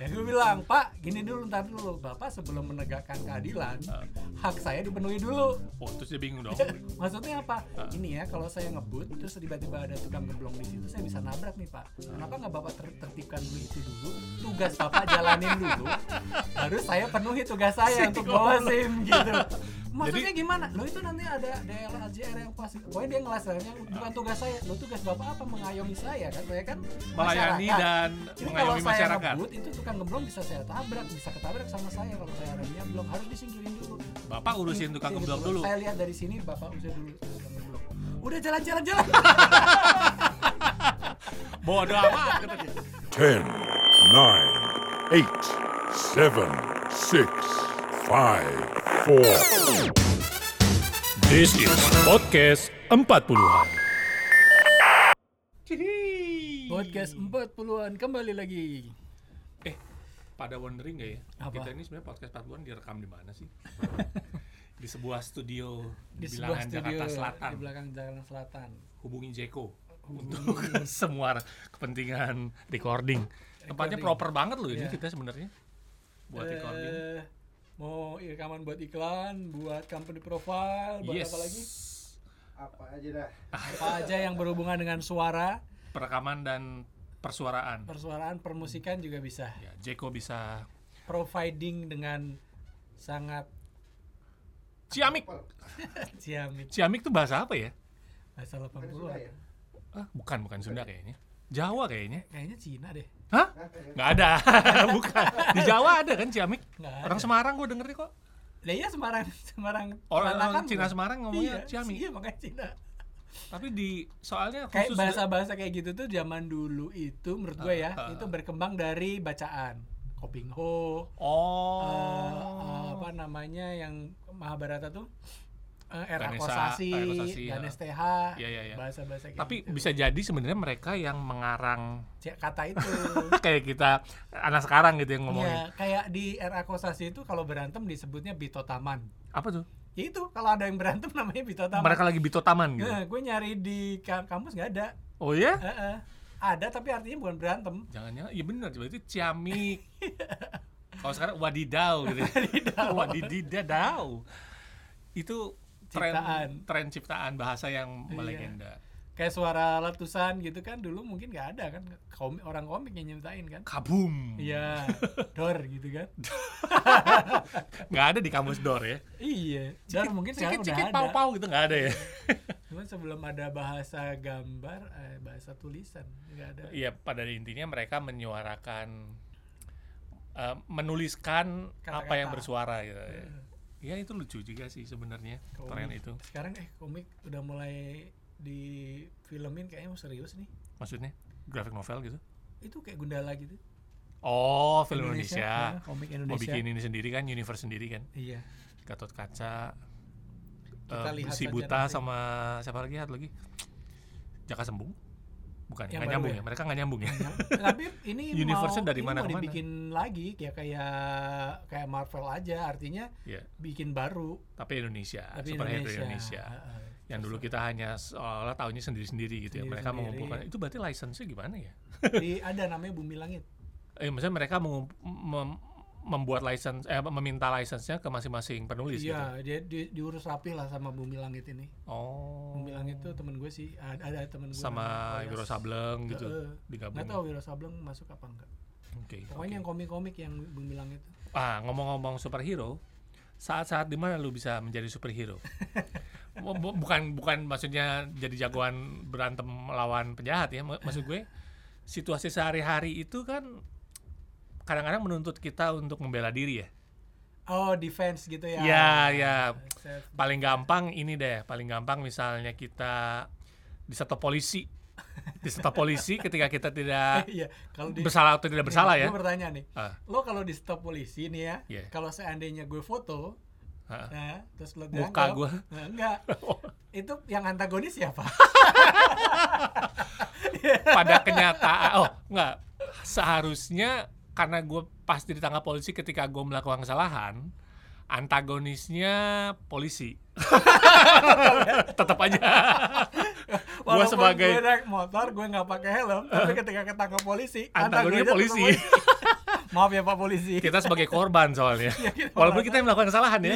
Ya gue bilang, Pak, gini dulu, ntar dulu. Bapak sebelum menegakkan keadilan, Ah. hak saya dipenuhi dulu. Oh, terus dia bingung dong. Maksudnya apa? Ah. Ini ya, kalau saya ngebut, terus tiba-tiba ada tukang geblong di situ, saya bisa nabrak nih, Pak. Kenapa nggak Bapak ter- tertibkan dulu itu dulu? Tugas Bapak jalanin dulu, baru saya penuhi tugas saya untuk bawa. SIM gitu. Maksudnya Jadi- gimana? Lo itu nanti ada DLHJR yang pas. Pokoknya dia ngelasarnya bukan tugas saya. Lo tugas Bapak apa? Mengayomi saya kan? Saya kan Melayani masyarakat. dan Jadi kalau mengayomi saya masyarakat. ngebut itu tukang gemblong bisa saya tabrak, bisa ketabrak sama saya kalau saya remnya belum harus disingkirin dulu. Bapak urusin tukang Iya, gitu. dulu. Saya lihat dari sini Bapak usir dulu tukang. Udah jalan-jalan jalan. Bodoh amat kata dia. 10, 9, 8, 7, 6, 5, 4. This is podcast 40-an. Podcast 40-an kembali lagi. Eh, pada wondering gak ya? Apa? Kita ini sebenarnya podcast 40-an direkam di mana sih? di sebuah studio Di di sebuah bilangan studio Jakarta Selatan. di belakang Jakarta Selatan. Hubungi Jeko untuk semua kepentingan recording. Tempatnya Recording. proper banget loh ini Iya. kita sebenarnya buat recording. Mau rekaman buat iklan, buat company profile, buat yes. apa lagi? apa aja dah Apa aja yang berhubungan dengan suara, Perekaman dan persuaraan. persuaraan, permusikan juga bisa. Ya, Jeko bisa Providing dengan sangat Ciamik. ciamik Ciamik tuh bahasa apa ya? bahasa Kan 80 sudah ya Ah, bukan bukan Sunda kayaknya. Jawa kayaknya. Kayaknya Cina deh. Hah? Nggak ada. bukan. Di Jawa ada kan Ciamik? Nggak Orang ada. Semarang gue denger kok. Lah iya Semarang, Semarang. Orang, orang Cina bukan? Semarang ngomongnya iya, Ciamik. Iya, makanya Cina. Tapi di soalnya Kayak khusus bahasa-bahasa kayak gitu tuh zaman dulu itu menurut gue ya, Ah, ah, itu berkembang dari bacaan. Koping Ho, Oh. eh, apa namanya yang Mahabharata tuh? Eh, era Kosasi, era Kosasi, ya. Ganes TH, Iya, iya, iya. bahasa-bahasa kayak Tapi gitu. bisa jadi sebenarnya mereka yang mengarang kata itu. kayak kita anak sekarang gitu yang ngomongin. Iya, kayak di era Kosasi itu kalau berantem disebutnya Bito Taman. Apa tuh? Ya itu kalau ada yang berantem namanya Bito Taman. Mereka lagi bito taman gitu. Nah, gue nyari di ka- kampus nggak ada. Oh ya? Heeh. Ada tapi artinya bukan berantem. Jangan-jangan iya benar berarti ciamik. Kalau sekarang wadidau gitu. Wadididadau. Itu tren Ciptaan. tren ciptaan bahasa yang Iya. melegenda. Kayak suara letusan gitu kan dulu mungkin nggak ada kan komik, orang komik yang nyiptain kan. Kabum. Iya, dor gitu kan. Nggak ada di kamus dor ya. Iya, dor mungkin sekarang Cikit-cikit udah ada. pau-pau gitu nggak ada ya. Cuman sebelum ada bahasa gambar, eh, bahasa tulisan nggak ada. Iya, pada intinya mereka menyuarakan eh, menuliskan Kata-kata. apa yang bersuara gitu. ya. Ya itu lucu juga sih sebenarnya tren itu. Sekarang eh komik udah mulai di filmin kayaknya mau serius nih. Maksudnya graphic novel gitu. Itu kayak Gundala gitu. Oh, film Indonesia. nah, komik Mau Indonesia. bikin ini sendiri kan, universe sendiri kan. Iya. Gatot Kaca, Kita eh, lihat si Buta nanti. sama siapa lagi? Satu lagi. Jaka Sembung. Bukan, Yang nggak nyambung ya? ya? Mereka nggak nyambung ya. tapi ini Universe-nya mau, dari mana mau dibikin lagi kayak kayak kayak Marvel aja artinya Iya, bikin baru tapi Indonesia, tapi superhero Indonesia, Indonesia. Heeh. Yang dulu kita hanya seolah tahunya sendiri-sendiri gitu ya. Mereka Sendiri-sendiri. mengumpulkan. Itu berarti license-nya gimana ya? Di- ada namanya Bumi Langit Eh, maksudnya mereka mengump- mem- membuat license, eh meminta license-nya ke masing-masing penulis gitu. iya dia di- diurus rapih lah sama Bumi Langit ini Oh. Bumi Langit tuh temen gue sih ada, ada temen gue sama Wiro. Sableng gitu Heeh. digabung. nggak tahu Wiro Sableng masuk apa enggak Oke. pokoknya oke. yang komik-komik yang Bumi Langit tuh Ah, ngomong-ngomong superhero, saat-saat di mana lu bisa menjadi superhero? Bu- bu- bukan bukan maksudnya jadi jagoan berantem melawan penjahat ya. Mak- Maksud gue situasi sehari-hari itu kan kadang-kadang menuntut kita untuk membela diri ya. oh defense gitu ya Ya, ya. Paling gampang ini deh, paling gampang misalnya kita disetop polisi. Disetop polisi ketika kita tidak iya kalau di bersalah atau tidak bersalah ya. gue bertanya nih Ah, lo kalau di stop polisi nih ya Iya. kalau seandainya gue foto ah. nah terus lo Muka dianggap, gua. nah, enggak itu yang antagonis siapa pada kenyataan oh enggak seharusnya karena gue pasti ditangkap polisi ketika gue melakukan kesalahan antagonisnya polisi tetap aja gue sebagai gue naik motor gue nggak pakai helm tapi ketika ketangkap polisi Antagonisnya polisi. maaf ya pak polisi kita sebagai korban soalnya. Iya, kita Walaupun kita yang melakukan kesalahan ya.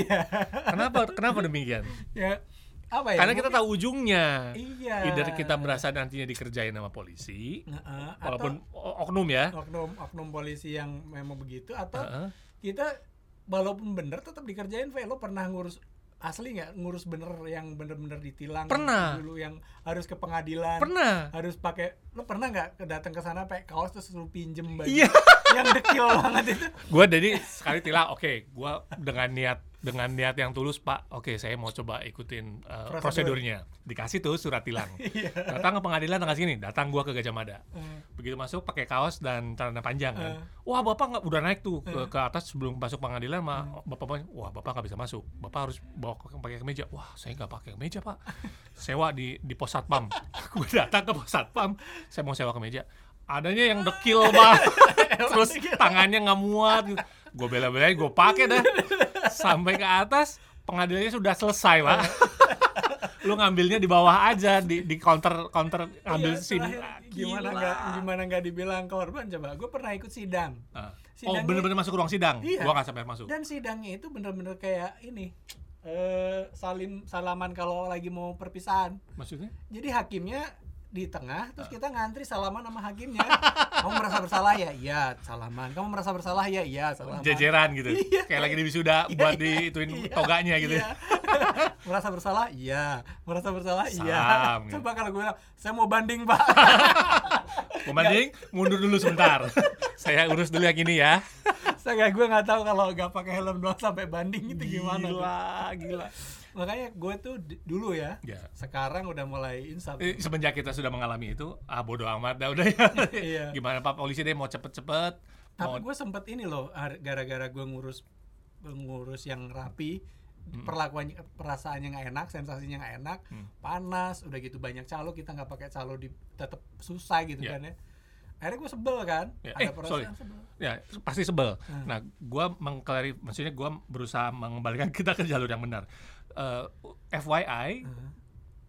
Kenapa kenapa demikian? ya apa ya Karena kita tahu ujungnya. iya Either kita merasa nantinya dikerjain sama polisi, Heeh, atau walaupun o- oknum ya. oknum oknum polisi yang memang begitu atau Heeh. kita walaupun bener tetap dikerjain Ve lo pernah ngurus asli nggak ngurus bener yang bener-bener ditilang Pernah. dulu yang harus ke pengadilan Pernah. harus pakai lo pernah nggak datang ke sana pakai kaos terus lu pinjem baju Iya. yang dekil banget itu Gue jadi sekali tilang, oke, gua dengan niat dengan niat yang tulus, Pak. Oke, saya mau coba ikutin uh, Prosedur. prosedurnya. Dikasih tuh surat tilang. Datang ke pengadilan tanggal segini, datang gua ke Gajah Mada. Eh, Begitu masuk pakai kaos dan celana panjang kan. Eh. Wah, Bapak nggak udah naik tuh ke, ke atas sebelum masuk pengadilan sama Bapak bilang, "Wah, Bapak nggak bisa masuk. Bapak harus bawa ke- pakai kemeja." Wah, saya nggak pakai kemeja, Pak. Sewa di di pos satpam. gue datang ke pos satpam, saya mau sewa kemeja. Adanya yang dekil banget. Terus tangannya nggak muat. Gue bela-belain, gue pakai dah. Sampai ke atas, pengadilannya sudah selesai, Pak. Lu ngambilnya di bawah aja di di counter counter ngambil iya, SIM. terakhir, gimana nggak gimana nggak dibilang korban coba gue pernah ikut sidang Ah. Oh, bener-bener masuk ruang sidang? Iya. Gua nggak sampai masuk. dan sidangnya itu bener-bener kayak ini eh salim salaman kalau lagi mau perpisahan Maksudnya? jadi hakimnya di tengah terus kita ngantri salaman sama hakimnya kamu merasa bersalah ya iya salaman kamu merasa bersalah ya iya salaman Jejeran gitu. Iya. Kayak lagi di wisuda buat diituin Iya, toganya gitu. iya. merasa bersalah iya merasa bersalah iya gitu. coba kalau gue bilang saya mau banding pak Pembanding, mundur dulu sebentar. Saya urus dulu yang ini ya. saya gue nggak tahu kalau nggak pakai helm doang sampai banding itu gimana tuh. Gila, gila. Makanya gue tuh dulu ya Ya. sekarang udah mulai insaf Eh, Semenjak kita sudah mengalami itu, ah bodo amat dah udah ya. Iya. Gimana Pak polisi deh mau cepet-cepet. tapi Mau gue sempet ini loh gara-gara gue ngurus ngurus yang rapi perlakuannya perasaannya nggak enak sensasinya nggak enak Hmm. panas udah gitu banyak calo kita nggak pakai calo di tetap susah gitu Ya. kan ya akhirnya gue sebel kan Ya, ada eh, sorry. perasaan sebel ya pasti sebel. Hmm. Nah, gua mengklarif maksudnya gua berusaha mengembalikan kita ke jalur yang benar. Eh, FYI, Hmm.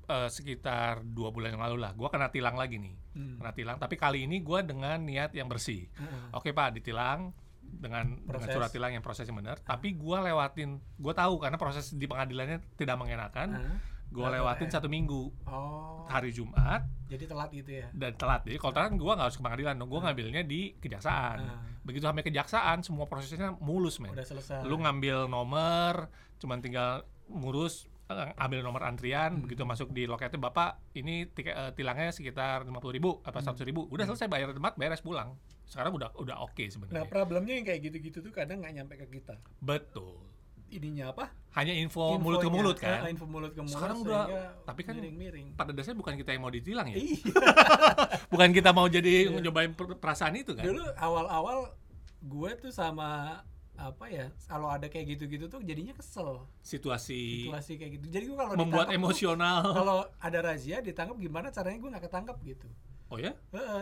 eh, sekitar dua bulan yang lalu lah, gua kena tilang lagi nih. Hmm. Kena tilang, tapi kali ini gua dengan niat yang bersih. Heeh. Oke Pak, ditilang dengan dengan surat tilang yang prosesnya benar, tapi gua lewatin, gua tahu karena proses di pengadilannya tidak mengenakan, Heeh. gua Berapa lewatin satu minggu oh hari Jumat jadi telat gitu ya dan telat. Jadi kalau telat gua nggak harus ke pengadilan, dong. gua ngambilnya di kejaksaan. Begitu sampai kejaksaan, semua prosesnya mulus men. udah selesai Lu ngambil nomor, cuman tinggal ngurus eh, ambil nomor antrian, begitu masuk di loketnya bapak ini tiket eh, tilangnya sekitar lima puluh ribu apa seratus ribu, udah selesai bayar tempat beres pulang. Sekarang udah udah oke nah sebenarnya. problemnya yang kayak gitu-gitu tuh kadang nggak nyampe ke kita Betul. ininya apa Hanya info mulut ke Infonya. mulut kan. Eh, info mulut ke mulut Sekarang udah- tapi kan- miring-miring Pada dasarnya bukan kita yang mau ditilang ya. iya Bukan kita mau jadi nyobain per- perasaan itu kan. dulu awal-awal gue tuh sama apa ya kalau ada kayak gitu-gitu tuh jadinya kesel Situasi situasi kayak gitu jadi gue kalau membuat tuh, emosional. kalau ada razia ditangkap gimana caranya gue nggak ketangkap gitu Oh ya?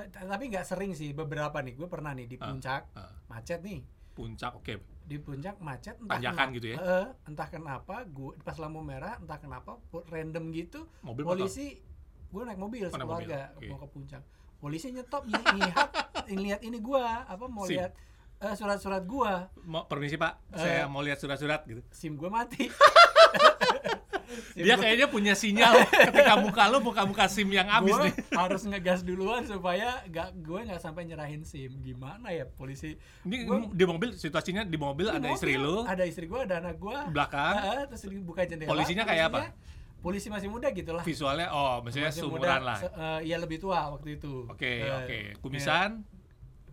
T- tapi nggak sering sih beberapa nih gue pernah nih di Ah. puncak Ah, macet nih puncak oke. di puncak macet entah Tanjakan kenapa- gitu ya? Heeh, entah kenapa gue pas lampu merah entah kenapa random gitu Mobil polisi gue naik mobil Oh, sekeluarga mau ke puncak polisi nyetop nih lihat ini gue apa mau lihat eh, surat-surat gue Mau permisi Pak, Eh. saya mau lihat surat-surat gitu. sim gue mati. SIM Dia gua- kayaknya punya sinyal ketika muka lu muka-muka SIM yang habis gua nih. harus ngegas duluan supaya gak gue nggak sampai nyerahin sim. Gimana ya polisi? Ini Gua- di mobil situasinya di mobil Di ada mobil, istri lu, ada istri gue ada anak gue belakang. Terus dibuka jendela. Polisinya kayak apa? polisi masih muda gitu lah visualnya oh maksudnya Masih seumuran muda, lah. se- iya lebih tua waktu itu. Oke, Eh, oke. Kumisan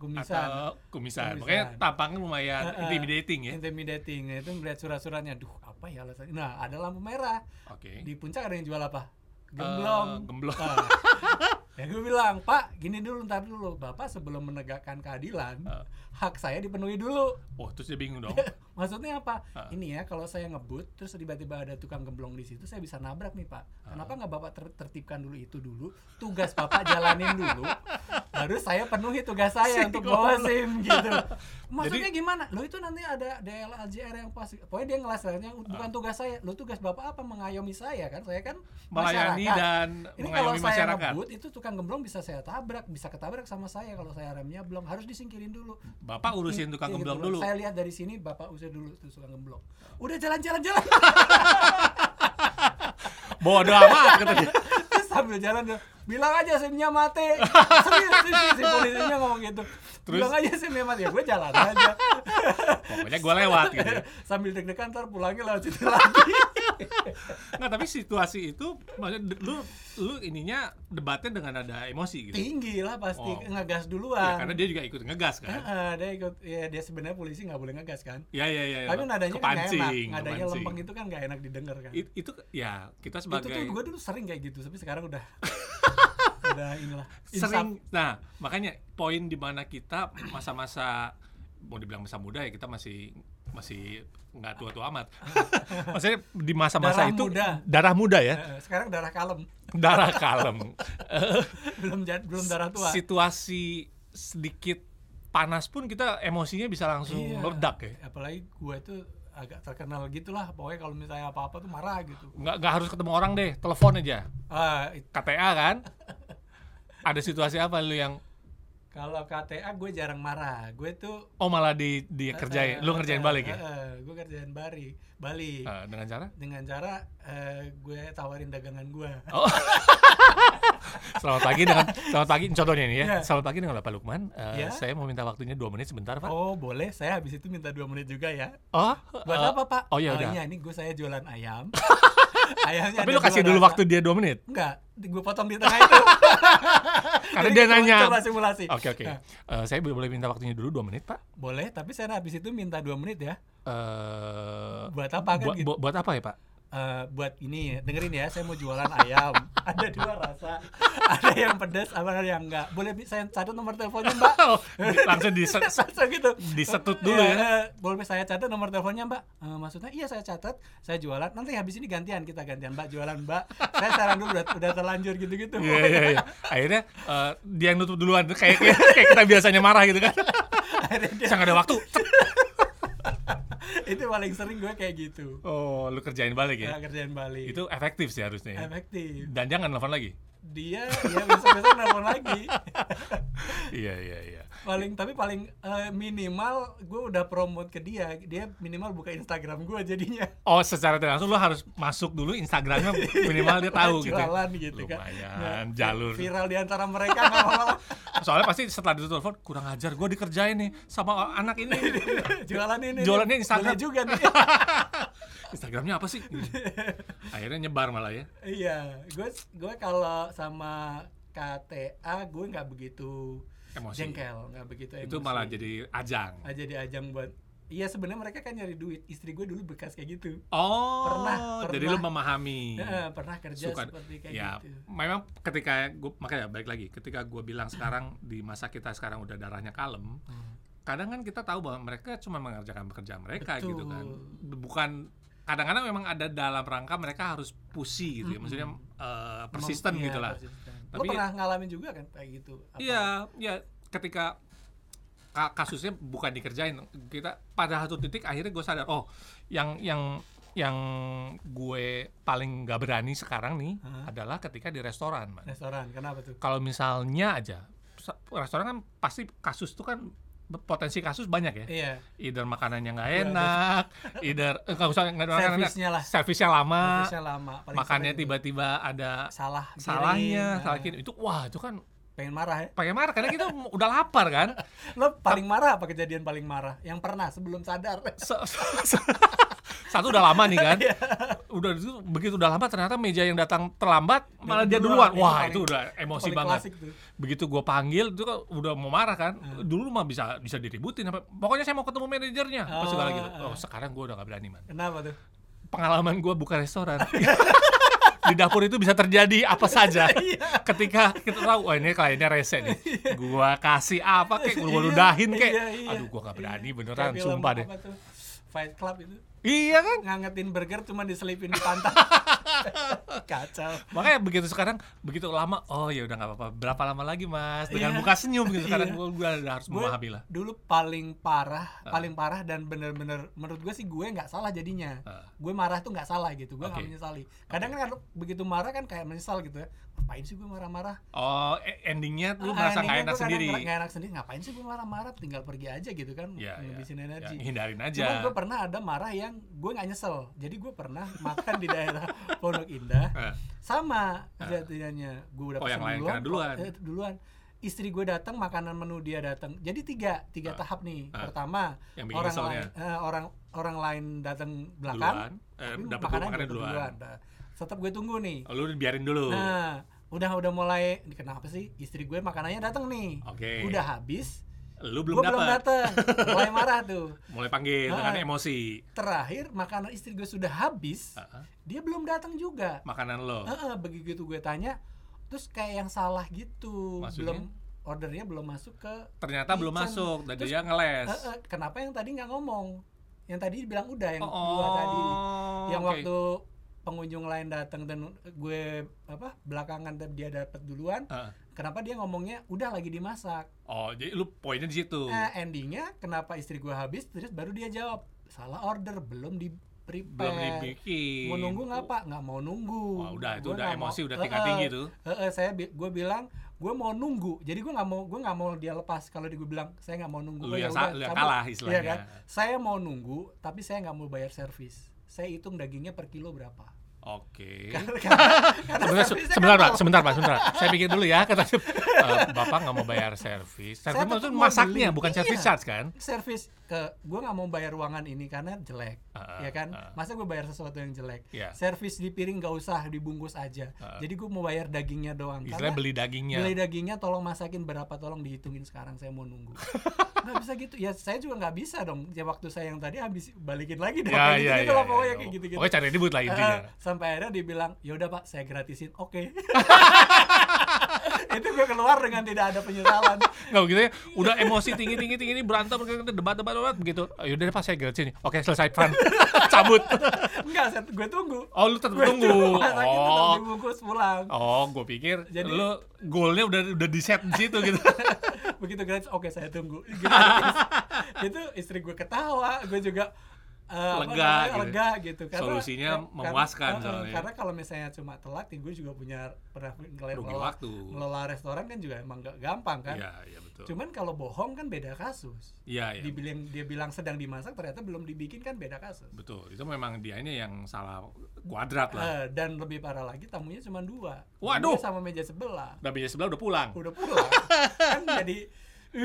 kumisan atau kumisan. Kumisan. Pokoknya tampangnya lumayan Eh, eh, intimidating ya. intimidating Nah, itu melihat surat-suratnya duh apa ya alasannya nah ada lampu merah Oke. di puncak ada yang jual apa Eh, gemblong gemblong. Ah. Ya gue bilang, Pak, gini dulu, ntar dulu. Bapak sebelum menegakkan keadilan, Ah. Hak saya dipenuhi dulu. Oh, terus dia bingung dong. Maksudnya apa? Ah. Ini ya, kalau saya ngebut, terus tiba-tiba ada tukang gemblong di situ, saya bisa nabrak nih, Pak. Ah. Kenapa nggak Bapak ter- tertibkan dulu itu dulu? Tugas Bapak jalanin dulu, baru saya penuhi tugas saya untuk bawa SIM gitu. Maksudnya gimana? Lo itu nanti ada DLAJR yang pas, pokoknya dia ngelas yang bukan Ah. tugas saya. Lo tugas Bapak apa? Mengayomi saya kan? Saya kan Melayani masyarakat. dan Ini kalau mengayomi saya masyarakat. ngebut itu tukang gemblong bisa saya tabrak, bisa ketabrak sama saya kalau saya remnya belum harus disingkirin dulu. Bapak urusin tukang Iya, gemblong dulu. Saya lihat dari sini bapak usir dulu tukang gemblong. Udah jalan-jalan jalan. Bodoh amat kata dia. Terus sambil jalan dia, bilang aja SIM-nya mati. Serius si, si, si polisinya ngomong gitu. Terus? Bilang aja SIM-nya mati. Ya gue jalan aja. Pokoknya gue lewat gitu. sambil deg-degan ntar pulangnya lewat situ lagi. Nggak, tapi situasi itu maksudnya lu lu ininya debatnya dengan ada emosi gitu. Tinggi lah pasti Oh. ngegas Ya, duluan. karena dia juga ikut ngegas kan. Heeh, dia ikut ya dia sebenarnya polisi nggak boleh ngegas kan. Ya ya ya. ya. Tapi nadanya kan nggak enak. Nadanya kepancing. lempeng itu kan nggak enak didengar kan. It- itu ya kita itu sebagai tuh gue dulu sering kayak gitu tapi sekarang udah udah inilah sering nah makanya poin di mana kita masa-masa mau dibilang masa muda ya kita masih masih nggak tua-tua amat. Maksudnya di masa-masa itu muda. darah muda ya? Eh, sekarang darah kalem. Darah kalem. Belum belum darah tua. Situasi sedikit panas pun kita emosinya bisa langsung Iya. meledak ya. Apalagi gue tuh agak terkenal gitulah. Pokoknya kalau misalnya apa-apa tuh marah gitu. Nggak nggak harus ketemu orang deh telepon aja. Ah it- KTA kan? Ada situasi apa lu yang kalau KTA gue jarang marah gue tuh oh malah di di kerjain lu ngerjain balik ya gue kerjain balik balik Eh, dengan cara dengan cara eh, gue tawarin dagangan gue Oh. selamat pagi dengan selamat pagi contohnya ini ya. Iya. Selamat pagi dengan Bapak Lukman. Eh, Iya. Saya mau minta waktunya dua menit sebentar, Pak. oh boleh saya habis itu minta dua menit juga ya Oh, buat eh, apa pak Oh ya udah. iya ini gue saya jualan ayam ayamnya Tapi lu kasih dulu rasa. waktu dia dua menit. enggak gue potong di tengah itu Karena dia nanya. coba simulasi Oke oke. Nah, Eh, saya boleh minta waktunya dulu dua menit, Pak. boleh tapi saya habis itu minta dua menit ya Eh, buat apa kan bu- gitu bu- buat apa ya, Pak? Eh, buat ini dengerin ya saya mau jualan ayam. Ada dua rasa. Ada yang pedas ada yang enggak. Boleh saya catat nomor teleponnya mbak? Oh, langsung di langsung gitu. disetut dulu ya. eh, boleh saya catat nomor teleponnya mbak? Eh, maksudnya iya saya catat saya jualan. Nanti habis ini gantian kita gantian mbak jualan mbak. Saya saran dulu udah, udah terlanjur gitu gitu Iya iya iya. Akhirnya eh, dia yang nutup duluan. Kayak kayak, kita biasanya marah gitu kan. Saya nggak ada waktu. itu paling sering gue kayak gitu Oh, lu kerjain balik ya. ya, kerjaan balik Itu efektif sih harusnya. ya. efektif Dan jangan telepon lagi. Dia ya besok-besok nelfon lagi Iya iya iya. paling tapi paling eh, minimal gue udah promote ke dia dia minimal buka Instagram gue jadinya Oh, secara tidak langsung lo harus masuk dulu Instagramnya minimal dia tahu gitu. ya. jualan gitu kan Lumayan Nah, jalur. viral di antara mereka apa-apa Soalnya pasti setelah ditelepon kurang ajar gue dikerjain nih sama anak ini. jualan ini Jualannya. Instagram. Boleh juga nih Instagramnya apa sih? Akhirnya nyebar malah ya. iya gue gue kalau sama KTA gue nggak begitu Emosi. jengkel nggak begitu Itu emosi. malah jadi ajang. Ah, jadi ajang buat Iya sebenarnya mereka kan nyari duit. Istri gue dulu bekas kayak gitu. Oh, Pernah, jadi pernah. lu memahami. Eh, pernah kerja Suka- seperti kayak ya, gitu. memang ketika gue makanya balik lagi, ketika gue bilang sekarang di masa kita sekarang udah darahnya kalem, Hmm. kadang kan kita tahu bahwa mereka cuma mengerjakan pekerjaan mereka Betul. gitu kan, bukan kadang-kadang memang ada dalam rangka mereka harus pusi gitu ya, maksudnya eh, persisten Iya, gitu lah. persisten. Lo Tapi- pernah ngalamin juga kan kayak gitu? Apa? Iya, ya ketika ka- kasusnya bukan dikerjain, kita pada satu titik akhirnya gue sadar, oh, yang yang yang gue paling gak berani sekarang nih Hah? adalah ketika di restoran, man. Restoran, kenapa tuh? Kalau misalnya aja restoran kan pasti kasus tuh kan potensi kasus banyak ya. Iya, Either makanannya nggak Iya, enak, either eh, nggak usah nggak makanan enak, servisnya lah. servisnya lama, Servisnya lama. paling makannya tiba-tiba ada salah. salahnya, salah Nah. Itu wah itu kan Pengen marah ya? pakai marah karena kita udah lapar kan. Lo paling marah apa kejadian paling marah? Yang pernah sebelum sadar. Se- se- satu udah lama nih kan Iya. udah itu begitu udah lama ternyata meja yang datang terlambat malah dia duluan, itu wah itu udah emosi banget begitu gue panggil itu kan udah mau marah kan dulu mah bisa bisa diributin apa pokoknya saya mau ketemu manajernya apa segala gitu Ah, oh sekarang gue udah gak berani man Kenapa tuh? pengalaman gue buka restoran di dapur itu bisa terjadi apa saja. Iya. Ketika kita tahu, wah ini kliennya rese nih. Gua kasih apa kek, gua ludahin kek. Iya, iya. Aduh, gua gak berani Iya. beneran, sumpah deh. Fight Club itu Iya kan? ngangetin burger cuma diselipin di pantat. Kacau. Makanya begitu sekarang begitu lama, oh ya udah nggak apa-apa. Berapa lama lagi mas? Dengan Iya. buka senyum gitu. Sekarang gua, gua udah harus Gue memahami lah. dulu paling parah, Ah. paling parah dan bener-bener menurut gue sih gue nggak salah jadinya. Ah. Gue marah tuh nggak salah gitu, gue nggak Oke. menyesali. Kadang kan kalau begitu marah kan kayak menyesal gitu ya. Ngapain sih gue marah-marah? Oh, e- endingnya lu Ah, merasa nggak enak gue sendiri. nggak enak sendiri. Ngapain sih gue marah-marah? Tinggal pergi aja gitu kan, Ya, ya, ngabisin ya, energi. hindarin aja. Cuma gue pernah ada marah yang gue nggak nyesel. Jadi gue pernah makan di daerah Pondok Indah Eh, sama kejadiannya. Gue udah Oh, pesen duluan, duluan. eh, duluan. Istri gue datang, makanan menu dia datang. Jadi tiga, tiga Ah. tahap nih. Ah. Pertama, orang lain, eh, orang orang lain datang belakang, duluan, eh, dapat makanan makannya dapat duluan. Nah, tetap gue tunggu nih. Oh, lu biarin dulu. Nah, udah udah mulai kenapa sih istri gue makanannya datang nih. Oke. Udah habis, Lu belum belum dapat. datang. mulai marah tuh. Mulai panggil dengan Ah. emosi. Terakhir makanan istri gue sudah habis, Ah, ah. dia belum datang juga. Makanan lo. Heeh, begitu gue tanya, terus kayak yang salah gitu. Maksudnya? Belum ordernya belum masuk ke Ternyata belum kitchen. masuk dan Terus, dia ngeles. Eh, eh, kenapa yang tadi nggak ngomong? Yang tadi bilang udah yang Oh, dua tadi. Yang oke. waktu pengunjung lain datang dan gue apa belakangan dia dapat duluan. Ah. Kenapa dia ngomongnya udah lagi dimasak? Oh, jadi lu poinnya di situ. Nah, endingnya kenapa istri gue habis terus baru dia jawab salah order belum di prepare. belum dibikin. Mau nunggu nggak pak? Nggak mau nunggu. Wah, udah itu Gua udah nggak mau- emosi udah tingkat eh, tinggi tuh. eh, eh, saya bi- gue bilang gue mau nunggu jadi gue nggak mau gue nggak mau dia lepas kalau dia gue bilang saya nggak mau nunggu Lu ya yang udah, sa- kalah istilahnya. kan saya mau nunggu tapi saya nggak mau bayar servis saya hitung dagingnya per kilo berapa Oke. karena, karena Sebentar, kan Pak. Sebentar, Pak. Sebentar. Saya pikir dulu ya. Kata eh, Bapak nggak mau bayar servis. Servis mau masaknya, beli. bukan servis Iya. charge kan? servis ke gue nggak mau bayar ruangan ini karena jelek Ah, ya kan ah. masa gue bayar sesuatu yang jelek Iya. servis di piring nggak usah dibungkus aja Ah. jadi gue mau bayar dagingnya doang Istilahnya beli dagingnya. beli dagingnya tolong masakin berapa tolong dihitungin sekarang saya mau nunggu nggak bisa gitu ya saya juga nggak bisa dong ya waktu saya yang tadi habis balikin lagi dong Ya, kayak ya, gitu ya, lah pokoknya ya. kayak gitu gitu Pokoknya cari ribut lah intinya. Sampai akhirnya dia bilang ya udah pak saya gratisin oke itu gue keluar dengan tidak ada penyesalan Nggak gitu ya. Udah emosi tinggi tinggi tinggi ini berantem debat debat debat begitu. Yaudah deh Pak saya gratisin. Oke selesai Fran. Cabut. enggak saya, gue tunggu Oh lu tetap tunggu. Oh. dibungkus pulang Oh, gue pikir Jadi- lu goalnya udah udah di set di situ gitu. begitu gratis oke saya tunggu gratis. itu istri gue ketawa gue juga apa Lega namanya, gitu. lega gitu Solusinya karena- memuaskan eh, soalnya. karena kalau misalnya cuma telat ya gue juga punya pernah ngelola, waktu. ngelola restoran kan juga emang gak gampang kan Iya, iya betul. cuman kalau bohong kan beda kasus Iya, iya. dibilang dia bilang sedang dimasak ternyata belum dibikin kan beda kasus Betul. Itu memang dianya yang salah kuadrat lah. Eh, dan lebih parah lagi tamunya cuma dua Waduh. Gue sama meja sebelah Udah meja sebelah udah pulang. udah pulang kan jadi eh,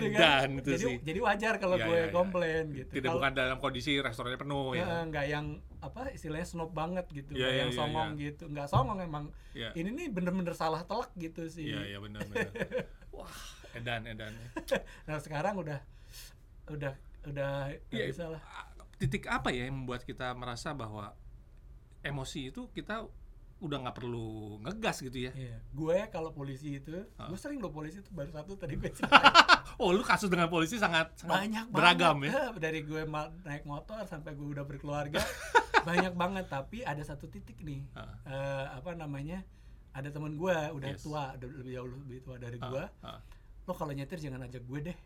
gitu kan. Edan itu jadi sih. jadi wajar kalau Iya, gue iya, iya. komplain gitu Tidak Kalau- bukan dalam kondisi restorannya penuh ya. nggak yang apa istilahnya snob banget gitu Iya, nggak iya, yang iya, songong iya. gitu nggak songong emang Iya. ini nih bener-bener salah telak gitu sih Iya, iya benar benar. Wah, edan edan. nah sekarang udah udah udah Iya, bisa lah Titik apa ya yang membuat kita merasa bahwa emosi itu kita udah nggak perlu ngegas gitu ya? Iya. gue kalau polisi itu Ah. gue sering lo polisi itu baru satu tadi gue. Oh, lu kasus dengan polisi sangat, sangat banyak beragam banget. ya? Eh, dari gue naik motor sampai gue udah berkeluarga banyak banget tapi ada satu titik nih Ah. Eh, apa namanya ada temen gue udah Yes. tua udah lebih jauh lebih tua dari Ah, gue ah. lo kalau nyetir jangan ajak gue deh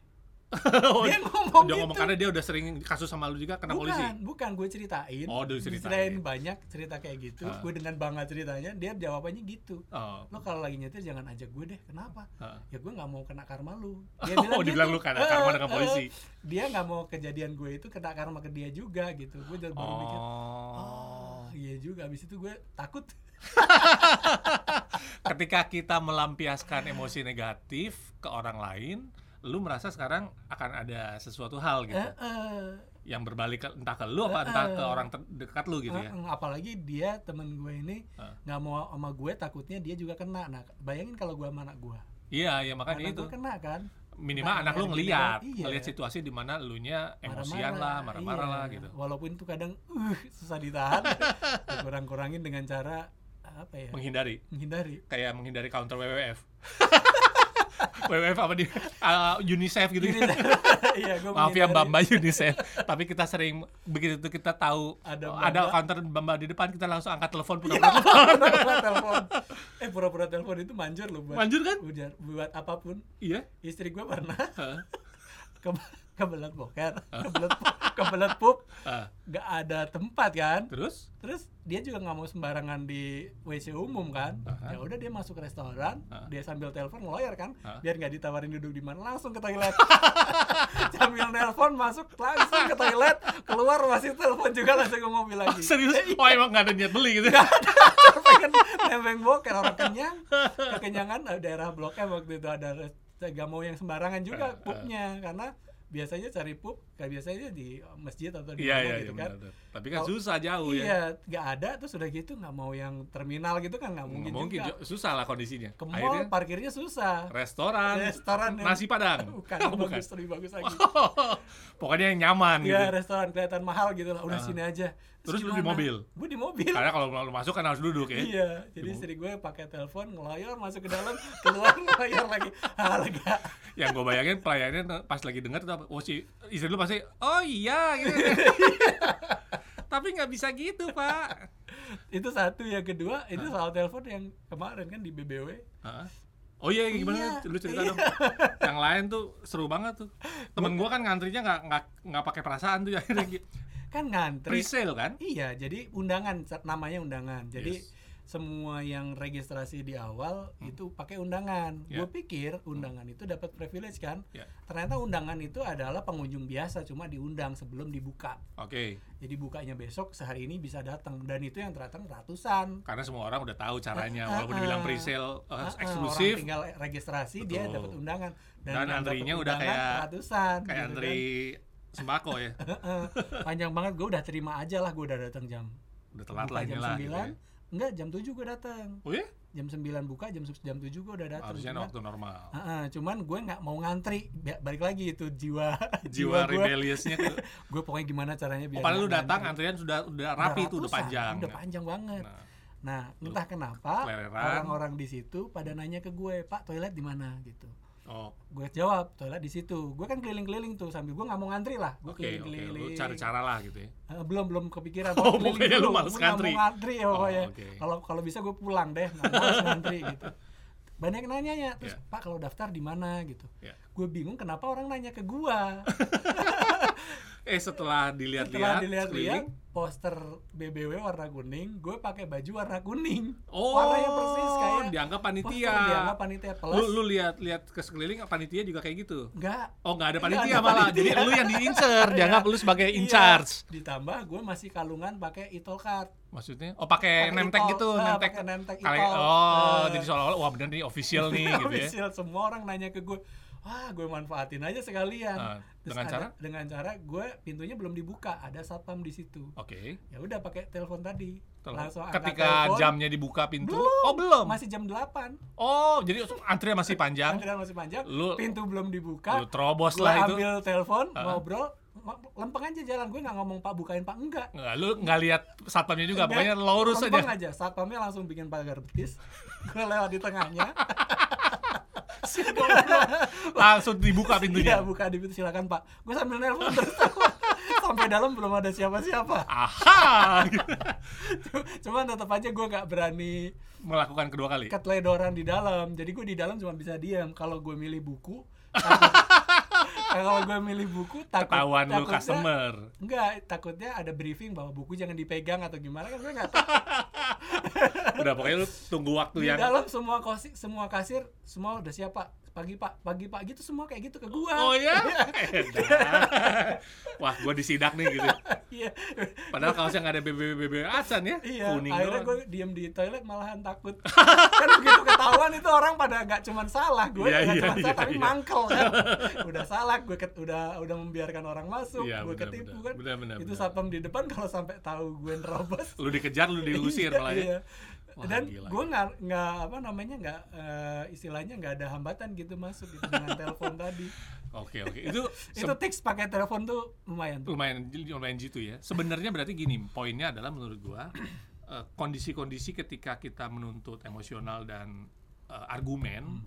dia ngomong dia gitu ngomong karena dia udah sering kasus sama lu juga kena bukan, polisi. bukan gue ceritain. Oh, dulu ceritain. Ceritain banyak cerita kayak gitu. Ah. Gue dengan bangga ceritanya, dia jawabannya gitu. Oh. Lo kalau lagi nyetir jangan ajak gue deh. Kenapa? Ah. Ya gue nggak mau kena karma lu. Dia Oh, dibilang lu kena karma dengan polisi. eh, dia nggak mau kejadian gue itu kena karma ke dia juga gitu. Gue jadi baru mikir, Oh. oh iya juga. Abis itu gue takut. Ketika kita melampiaskan emosi negatif ke orang lain, lu merasa sekarang akan ada sesuatu hal gitu Eh, eh. yang berbalik ke, entah ke lu apa Eh, entah ke orang terdekat lu gitu ya. Eh, eh, apalagi dia temen gue ini nggak mau sama gue takutnya dia juga kena. Nah bayangin kalau gue sama anak gue. Iya, ya makanya Anak itu. gue kena kan. Minimal Nah, anak lu ngeliat, iya. ngeliat situasi di mana elunya emosian lah, marah-marah iya. lah gitu. Walaupun itu kadang uh, susah ditahan, kurang-kurangin dengan cara apa ya menghindari menghindari kayak menghindari counter WWF WWF apa di uh, UNICEF gitu Gini, iya, maaf ya mbak mbak UNICEF. Tapi kita sering begitu tuh kita tahu Ada oh, ada counter mbak mbak di depan kita langsung angkat telepon Iya, pura-pura telepon. pura-pura telepon. eh pura-pura telepon itu manjur loh buat manjur kan? Buat, buat apa pun. Iya. Istri gue pernah. Heeh. Ke kebelet boker kebelet pup, kebelet pup. Ah, nggak ada tempat kan? Terus? Terus dia juga nggak mau sembarangan di WC umum kan? Aha. ya udah dia masuk restoran Aha. dia sambil telepon ngeloyer kan? Aha. biar nggak ditawarin duduk di mana langsung ke toilet. Sambil nelpon masuk langsung ke toilet. Keluar masih telepon juga langsung ke mobil lagi. Serius? Oh emang nggak ada niat beli gitu? Pengen nebeng boker orang kenyang. Kekenyangan eh, daerah blok M waktu itu ada. Gak mau yang sembarangan juga Ah, ah. pupnya karena biasanya cari pup kayak biasanya di masjid atau di iya mana iya gitu iya kan. benar. tapi kan Kalau- susah jauh ya. iya nggak ada terus udah gitu nggak mau yang terminal gitu kan nggak mungkin, Nggak mungkin juga. ju- susah lah kondisinya. Ke mall akhirnya parkirnya susah. Restoran, Restoran yang- nasi padang. Bukan Oh, bukan. bagus lebih bagus lagi. Pokoknya yang nyaman gitu. Iya restoran kelihatan mahal gitu lah. Udah Ah. sini aja Terus lu di mobil? gue di mobil karena kalau lu masuk kan harus duduk ya Iya, jadi istri gue pakai telepon ngeloyor masuk ke dalam, keluar ngeloyor lagi. Ah, lega. yang gue bayangin pelayannya pas lagi denger tuh oh si istri lu pasti oh iya gitu tapi nggak bisa gitu pak Itu satu, yang kedua ini soal telepon yang kemarin kan di BBW. Hah? oh iya gimana Iya, lu cerita iya. dong yang lain tuh seru banget tuh temen gua kan ngantrinya nggak nggak nggak pakai perasaan tuh akhirnya gitu. Kan ngantri. pre-sale kan Iya, jadi undangan namanya undangan. Jadi Yes. semua yang registrasi di awal itu pakai undangan. Ya. Gue pikir undangan itu dapat privilege kan. Ya. Ternyata undangan itu adalah pengunjung biasa, cuma diundang sebelum dibuka. oke Jadi bukanya besok sehari ini bisa datang dan itu yang datang ratusan. karena semua orang udah tahu caranya Ah, walaupun ah, dibilang ah. pre-sale uh, Ah, ah, eksklusif orang tinggal registrasi dia Betul. dapat undangan Dan dapat antrinya udah kayak- ratusan kayak gitu antri sembako ya. Heeh. panjang banget gue udah terima aja lah gue udah datang jam udah telat lah jam inilah gitu 9 ya. enggak jam 7 gue datang. Oh ya jam 9 buka jam jam 7 gue udah datang. Harusnya cuman, waktu normal. Heeh, cuman gue nggak mau ngantri. Ba- balik lagi itu jiwa jiwa gue rebelliousnya gue pokoknya gimana caranya oh, biar padahal lu nggak datang ngantri. antrian sudah udah Udah rapi tuh udah panjang. Udah panjang banget. Nah. Nah entah kenapa orang-orang di situ pada nanya ke gue pak toilet di mana? Gitu oh. Gue jawab toilet di situ. Gue kan keliling-keliling tuh sambil gue nggak mau ngantri lah. Gue lu keliling-keliling. cari cara lah gitu ya. Eh, belum belum kepikiran. Oh, pokoknya lu males ngantri. mau ngantri ya pokoknya. Oh, oke. kalau kalau bisa gue pulang deh nggak mau ngantri gitu. Banyak nanya ya terus Ya. pak kalau daftar di mana? Gitu. Ya. gue bingung kenapa orang nanya ke gua eh setelah setelah dilihat-lihat dilihat-lihat sekeliling, poster BBW warna kuning gue pakai baju warna kuning. Oh warnanya persis kayak dianggap panitia. dianggap panitia plus lu lu lihat lihat ke sekeliling panitia juga kayak gitu? Enggak oh nggak ada panitia ada malah. panitia. jadi lu yang diincer dianggap lu sebagai in Iya. charge ditambah gue masih kalungan pakai e-tol card. Maksudnya? Oh pakai nemtek gitu Ah, Kali- e-tol. oh Eh. jadi seolah-olah wah bener nih official nih gitu ya. Official, semua orang nanya ke gue wah gue manfaatin aja sekalian. Terus dengan ada- cara? dengan cara gue pintunya belum dibuka ada satpam di situ. Oke. Ya udah pakai telepon tadi. Telepon. langsung ketika telepon. jamnya dibuka pintu? Belum. oh belum? Masih jam 8 oh jadi antrian masih panjang? Antrian masih panjang. Lu- pintu belum dibuka. lu terobos gue lah itu. ambil telepon Ah. ngobrol. Ngo- lempeng aja jalan. Gue nggak ngomong pak bukain pak enggak. Nggak, lu nggak lihat satpamnya juga. Pokoknya lurus lempeng aja. aja. Satpamnya langsung bikin pagar betis. Gue lewat di tengahnya langsung dibuka Iya pintunya buka di pintu silakan pak. Gue sambil nelpon terus sampai dalam belum ada siapa-siapa. aha Cuman tetap aja gue nggak berani melakukan kedua kali keteledoran di dalam. Jadi gue di dalam cuma bisa diam. Kalau gue milih buku, kalau gue milih buku takut ketahuan lu customer Enggak, takutnya ada briefing bahwa buku jangan dipegang atau gimana kan gue nggak tahu. udah pokoknya lu tunggu waktu Di yang dalam semua kosi, semua kasir semua udah siap pak. Pagi pak, pagi pak gitu semua kayak gitu ke gua. oh ya wah gua disidak nih gitu Iya. padahal kaosnya nggak ada BBB acan ya Iya, kuning akhirnya doang gue diem di toilet malahan takut. kan begitu ketahuan itu orang pada nggak cuman salah, gue Iya, nggak iya, cuma iya, salah tapi iya. mangkel kan. udah salah, gue ket, udah udah membiarkan orang masuk, Iya, benar, ketipu kan. Benar, benar, itu satpam di depan kalau sampai tahu gue nerobos. lu dikejar lu diusir Iya, malah ya iya. Wah, Dan gue nggak nggak apa namanya nggak eh, istilahnya nggak ada hambatan gitu masuk gitu dengan telepon tadi. oke oke itu Itu tips pakai telepon tuh lumayan. tuh. lumayan lumayan jitu ya sebenarnya berarti gini poinnya adalah menurut gua eh, kondisi-kondisi ketika kita menuntut emosional dan eh, argumen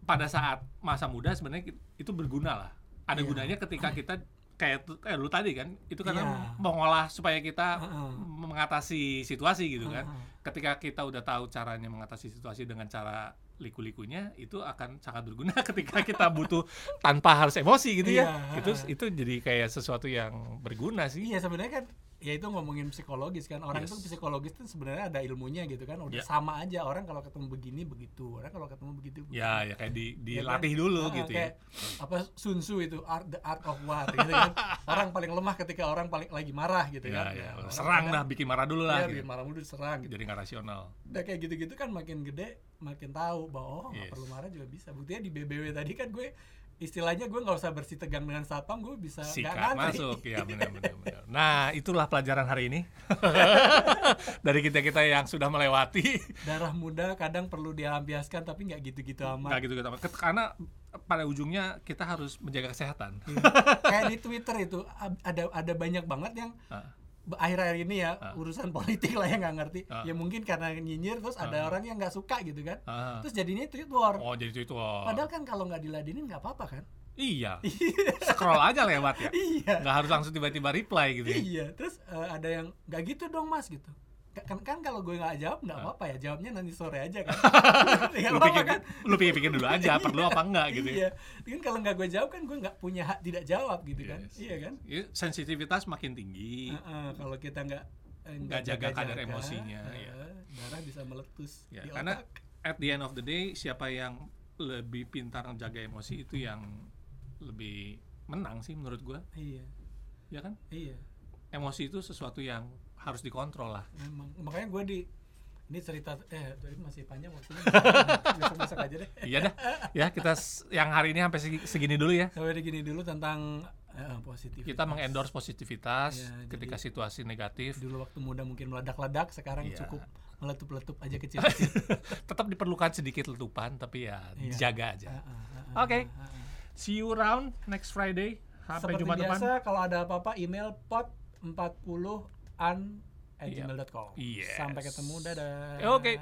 Hmm. pada saat masa muda sebenarnya itu berguna lah. Ada Iya. gunanya ketika kita kayak kayak lu tadi kan, itu karena Iya. mengolah supaya kita Heeh. mengatasi situasi gitu kan. Heeh. Ketika kita udah tahu caranya mengatasi situasi dengan cara liku-likunya, itu akan sangat berguna ketika kita butuh tanpa harus emosi gitu ya. Iya, Itu itu jadi kayak sesuatu yang berguna sih. Iya sebenarnya kan ya itu ngomongin psikologis kan orang Yes. itu psikologis itu sebenarnya ada ilmunya gitu kan udah Ya. sama aja orang kalau ketemu begini begitu orang kalau ketemu begitu begitu. Ya, ya kayak di Ya kan? dilatih dulu Ah, gitu kayak ya. apa Sun Tzu itu art the art of war gitu kan orang paling lemah ketika orang paling lagi marah gitu Ya, kan ya. orang Serang dah, bikin marah dulu lah. Iya, gitu. bikin marah dulu diserang gitu Jadi nggak rasional. Udah kayak gitu-gitu kan makin gede makin tahu bahwa oh nggak Yes. perlu marah juga bisa buktinya di BBW tadi kan gue istilahnya gue nggak usah bersih tegang dengan satpam gue bisa Sikat masuk, ya benar benar benar. Nah, itulah pelajaran hari ini dari kita kita yang sudah melewati. darah muda kadang perlu dilampiaskan tapi nggak gitu-gitu amat Nggak gitu gitu. Ket- Karena pada ujungnya kita harus menjaga kesehatan. kayak di Twitter itu ada ada banyak banget yang Ah. Akhir-akhir ini ya Ah. urusan politik lah yang nggak ngerti Ah. ya mungkin karena nyinyir terus ada Ah. orang yang nggak suka gitu kan Ah. terus jadinya tweet war Oh, jadi itu oh. padahal kan kalau nggak diladenin nggak apa-apa kan Iya. Scroll aja lewat ya. iya Nggak harus langsung tiba-tiba reply gitu ya. iya terus eh, ada yang nggak gitu dong mas gitu kan kan kalau gue nggak jawab nggak apa-apa ya jawabnya nanti sore aja kan Lu pikir, kan lu pikir-pikir dulu aja perlu apa enggak gitu ya. iya kan kalau nggak gue jawab kan gue nggak punya hak tidak jawab gitu kan Yes. iya kan Iya, Sensitivitas makin tinggi. Heeh, kalau kita nggak eh, Nggak jaga kadar emosinya, eh, ya. darah bisa meletus Ya, di karena otak. at the end of the day siapa yang lebih pintar menjaga emosi itu yang lebih menang sih menurut gua iya ya kan iya emosi itu sesuatu yang harus dikontrol lah. Memang makanya gue di ini cerita eh tadi masih panjang waktunya. Besok besok aja deh. Iya dah. Ya kita yang hari ini sampai segi- segini dulu ya. Sampai di gini dulu tentang eh, positif kita mengendorse positivitas Ya, ketika jadi- situasi negatif. dulu waktu muda mungkin meledak-ledak sekarang Iya. cukup meletup-letup aja kecil-kecil. Tetap diperlukan sedikit letupan tapi ya Iya. jaga aja. Ah, ah, Oke. ah. see you around next Friday sampai seperti Jumat depan. biasa kalau ada apa-apa email pot 40 an at Iya. gmail.com Yes. sampai ketemu dadah Oke.